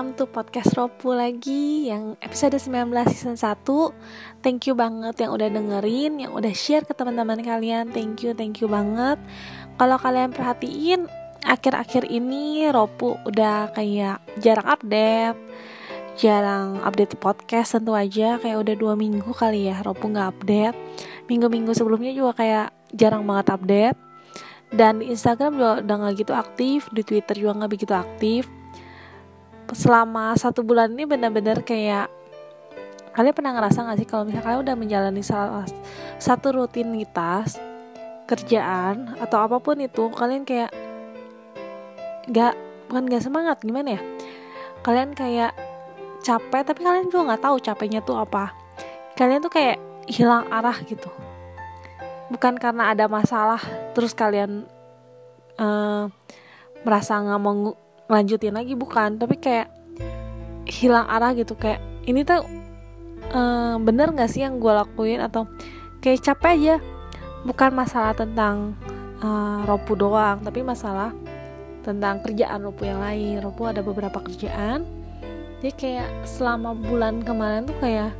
welcome to podcast Ropu lagi yang episode 19 season 1 Thank you banget yang udah dengerin, yang udah share ke teman-teman kalian. Thank you, thank you banget. Kalau kalian perhatiin, akhir-akhir ini Ropu udah kayak jarang update. Jarang update podcast tentu aja Kayak udah dua minggu kali ya Ropu gak update. Minggu-minggu sebelumnya juga kayak jarang banget update. Dan Instagram juga udah gak gitu aktif di Twitter juga gak begitu aktif selama satu bulan ini benar-benar kayak kalian pernah ngerasa gak sih kalau misalnya kalian udah menjalani salah satu rutinitas kerjaan atau apa pun itu kalian kayak gak bukan gak semangat gimana ya? Kalian kayak capek tapi kalian juga nggak tahu capeknya tuh apa. Kalian tuh kayak hilang arah gitu. Bukan karena ada masalah terus kalian uh, merasa nggak mau lanjutin lagi bukan. Tapi kayak hilang arah gitu. Kayak ini tuh uh, bener gak sih yang gue lakuin? Atau kayak capek aja. Bukan masalah tentang uh, ropu doang tapi masalah tentang kerjaan ropu yang lain. Ropu ada beberapa kerjaan. Jadi kayak selama bulan kemarin tuh kayak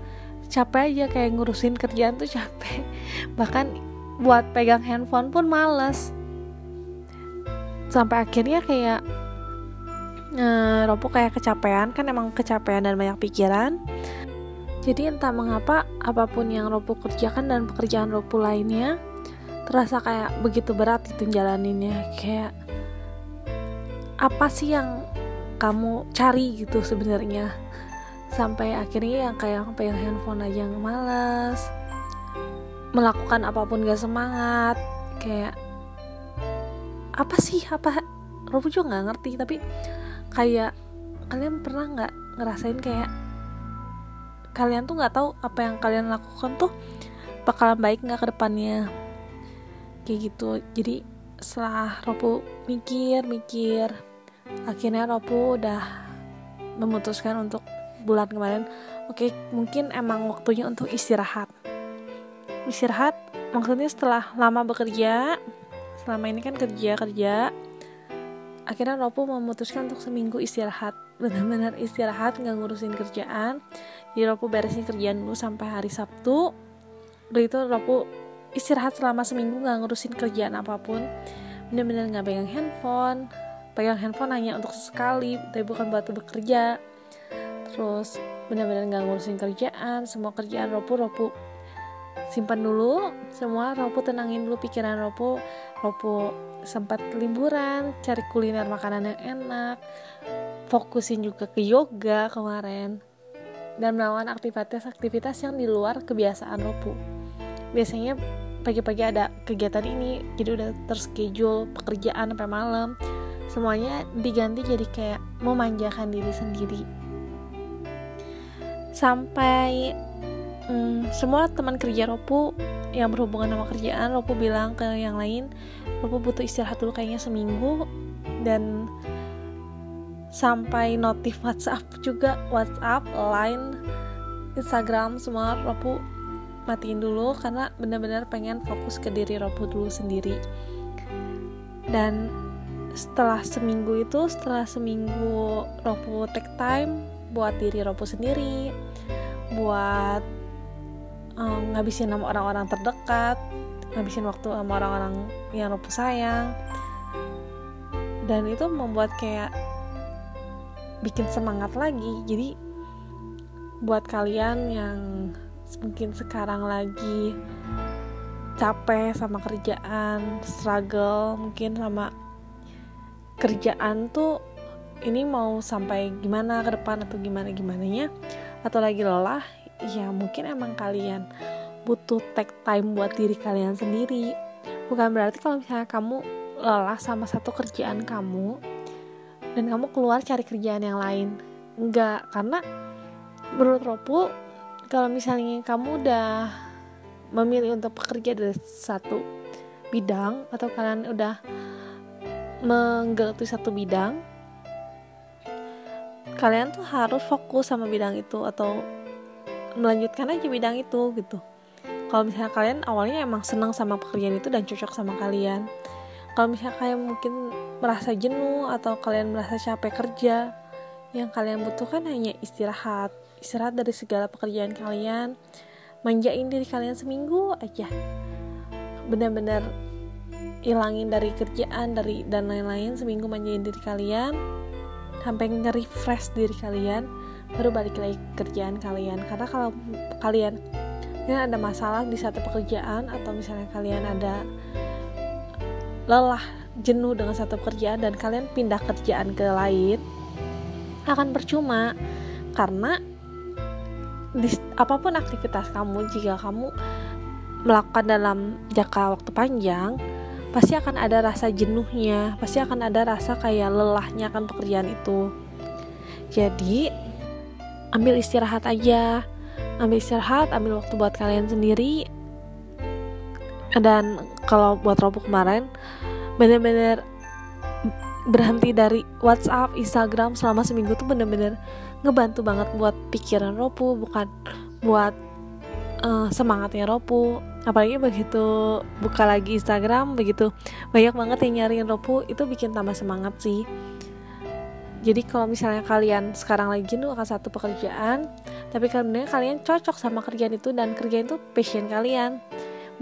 capek aja kayak ngurusin kerjaan tuh capek. Bahkan buat pegang handphone pun males. Sampai akhirnya kayak uh, Ropo kayak kecapean kan emang kecapean dan banyak pikiran. Jadi entah mengapa apa pun yang Ropo kerjakan dan pekerjaan Ropo lainnya terasa kayak begitu berat itu jalaninnya. Kayak apa sih yang kamu cari gitu sebenarnya? Sampai akhirnya yang kayak pegang handphone aja males melakukan apa pun gak semangat. Kayak apa sih? Apa? Robo juga nggak ngerti tapi kayak kalian pernah nggak ngerasain kayak kalian tuh nggak tahu apa yang kalian lakukan tuh bakalan baik nggak ke depannya? Kayak gitu. Jadi setelah Ropu mikir mikir akhirnya Ropu udah memutuskan untuk bulan kemarin oke mungkin emang waktunya untuk istirahat. Istirahat maksudnya setelah lama bekerja selama ini kan kerja kerja akhirnya Ropu memutuskan untuk seminggu istirahat. Benar-benar istirahat nggak ngurusin kerjaan. Jadi Ropu beresin kerjaan dulu sampai hari Sabtu. Udah itu Ropu istirahat selama seminggu nggak ngurusin kerjaan apa pun. Benar-benar nggak pegang handphone. Pegang handphone hanya untuk sekali tapi bukan buat bekerja. Terus benar-benar nggak ngurusin kerjaan. Semua kerjaan Ropu Ropu simpan dulu. Semua Ropu tenangin dulu pikiran Ropu Ropu sempat liburan cari kuliner makanan yang enak fokusin juga ke yoga kemarin dan melakukan aktivitas-aktivitas yang di luar kebiasaan Ropu biasanya pagi-pagi ada kegiatan ini jadi udah terschedule pekerjaan sampai malam. Semuanya diganti jadi kayak memanjakan diri sendiri. Sampai hmm, semua teman kerja Ropu yang berhubungan sama kerjaan Ropu bilang ke yang lain Ropu butuh istirahat dulu kayaknya seminggu dan sampai notif WhatsApp juga. WhatsApp, Line, Instagram semua Ropu matiin dulu karena benar-benar pengen fokus ke diri Ropu dulu sendiri. Dan setelah seminggu itu setelah seminggu Ropu take time buat diri Ropu sendiri buat um, ngabisin sama orang-orang terdekat ngabisin waktu sama orang-orang yang Ropu sayang. Dan itu membuat kayak bikin semangat lagi. Jadi buat kalian yang mungkin sekarang lagi capek sama kerjaan struggle mungkin sama kerjaan tuh ini mau sampai gimana ke depan atau gimana gimana nya atau lagi lelah ya mungkin emang kalian butuh take time buat diri kalian sendiri. Bukan berarti kalau misalnya kamu lelah sama satu kerjaan kamu dan kamu keluar cari kerjaan yang lain. Enggak karena menurut Ropu kalau misalnya kamu udah memilih untuk bekerja dari satu bidang atau kalian udah menggeluti satu bidang kalian tuh harus fokus sama bidang itu atau melanjutkan aja bidang itu gitu kalau misalnya kalian awalnya emang senang sama pekerjaan itu dan cocok sama kalian. Kalau misalnya kalian mungkin merasa jenuh atau kalian merasa capek kerja yang kalian butuhkan hanya istirahat. Istirahat dari segala pekerjaan kalian. Manjain diri kalian seminggu aja. Benar-benar ilangin dari kerjaan dari dan lain-lain. Seminggu manjain diri kalian. Sampai nge-refresh diri kalian. Baru balik lagi kerjaan kalian. Karena kalau kalian ya ada masalah di satu pekerjaan atau misalnya kalian ada lelah jenuh dengan satu pekerjaan dan kalian pindah kerjaan ke lain akan percuma. Karena di, apa pun aktivitas kamu jika kamu melakukan dalam jangka waktu panjang pasti akan ada rasa jenuhnya pasti akan ada rasa kayak lelahnya akan pekerjaan itu. Jadi ambil istirahat aja ambil istirahat ambil waktu buat kalian sendiri. Dan kalau buat Robo kemarin bener-bener berhenti dari WhatsApp, Instagram selama seminggu tuh bener-bener ngebantu banget buat pikiran Ropu bukan buat uh, semangatnya Ropu apalagi begitu buka lagi Instagram begitu banyak banget yang nyariin Ropu itu bikin tambah semangat sih. Jadi kalau misalnya kalian sekarang lagi jenuh akan satu pekerjaan tapi karena kalian cocok sama kerjaan itu dan kerjaan itu passion kalian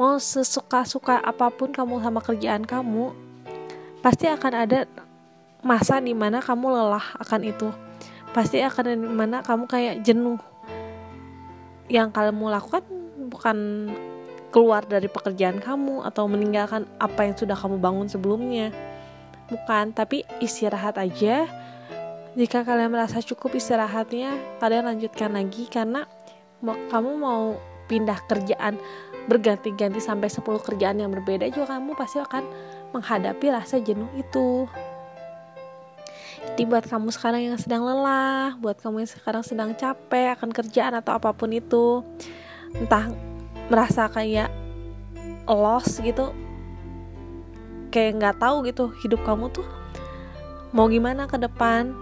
mau sesuka-suka apa pun kamu sama kerjaan kamu pasti akan ada masa di mana kamu lelah akan itu pasti akan ada di mana kamu kayak jenuh yang mau lakukan bukan keluar dari pekerjaan kamu atau meninggalkan apa yang sudah kamu bangun sebelumnya. Bukan, tapi istirahat aja. Jika kalian merasa cukup istirahatnya, kalian lanjutkan lagi karena kamu mau pindah kerjaan berganti-ganti sampai 10 kerjaan yang berbeda juga kamu pasti akan menghadapi rasa jenuh itu. Jadi buat kamu sekarang yang sedang lelah, buat kamu yang sekarang sedang capek akan kerjaan atau apa pun itu, entah merasa kayak lost gitu kayak nggak tahu gitu hidup kamu tuh mau gimana ke depan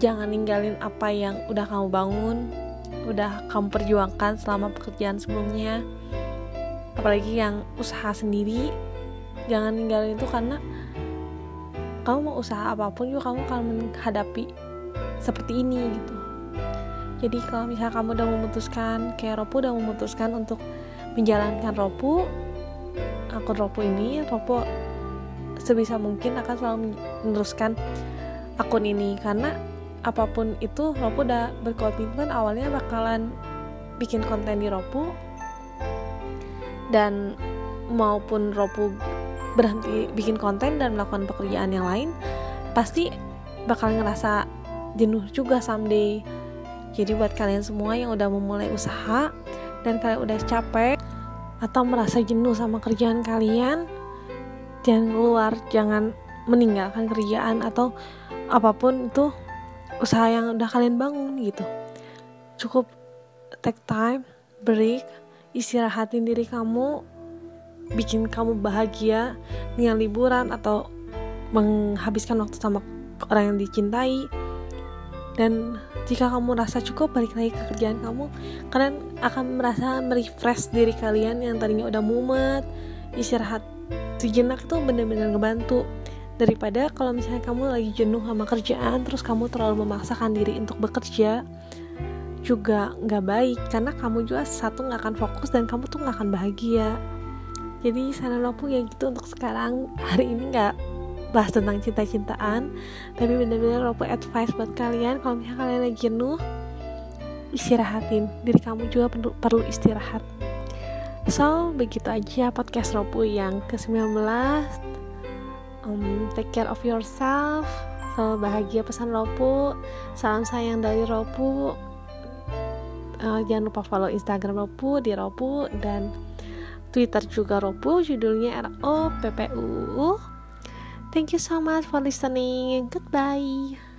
jangan ninggalin apa yang udah kamu bangun udah kamu perjuangkan selama pekerjaan sebelumnya. Apalagi yang usaha sendiri jangan ninggalin itu karena kamu mau usaha apa pun juga kamu akan menghadapi seperti ini gitu. Jadi kalau misalnya kamu udah memutuskan kayak Ropu udah memutuskan untuk menjalankan Ropu akun Ropu ini Ropu sebisa mungkin akan selalu meneruskan akun ini. Karena apa pun itu Ropu udah berkomitmen awalnya bakalan bikin konten di Ropu dan maupun Ropu berhenti bikin konten dan melakukan pekerjaan yang lain pasti bakal ngerasa jenuh juga someday. Jadi buat kalian semua yang udah memulai usaha dan kalian udah capek atau merasa jenuh sama kerjaan kalian, jangan keluar, jangan meninggalkan kerjaan atau apa pun itu usaha yang udah kalian bangun gitu. Cukup take time, break, istirahatin diri kamu, bikin kamu bahagia dengan liburan atau menghabiskan waktu sama orang yang dicintai dan jika kamu merasa cukup balik lagi ke kerjaan kamu kalian akan merasa merefresh diri kalian yang tadinya udah mumet istirahat sejenak itu benar-benar ngebantu daripada kalau misalnya kamu lagi jenuh sama kerjaan terus kamu terlalu memaksakan diri untuk bekerja juga nggak baik. Karena kamu juga satu nggak akan fokus dan kamu tuh nggak akan bahagia. Jadi saran aku ya gitu untuk sekarang. Hari ini nggak bahas tentang cinta-cintaan tapi bener-bener Ropo advice buat kalian kalau misalnya kalian lagi jenuh istirahatin. Diri kamu juga perlu, perlu istirahat. So begitu aja podcast Ropo yang ke-19 um, take care of yourself. Selalu bahagia pesan Ropo salam sayang dari Ropo uh, jangan lupa follow Instagram Ropo di Ropo dan Twitter juga Ropo judulnya R O P P U. Thank you so much for listening. Goodbye.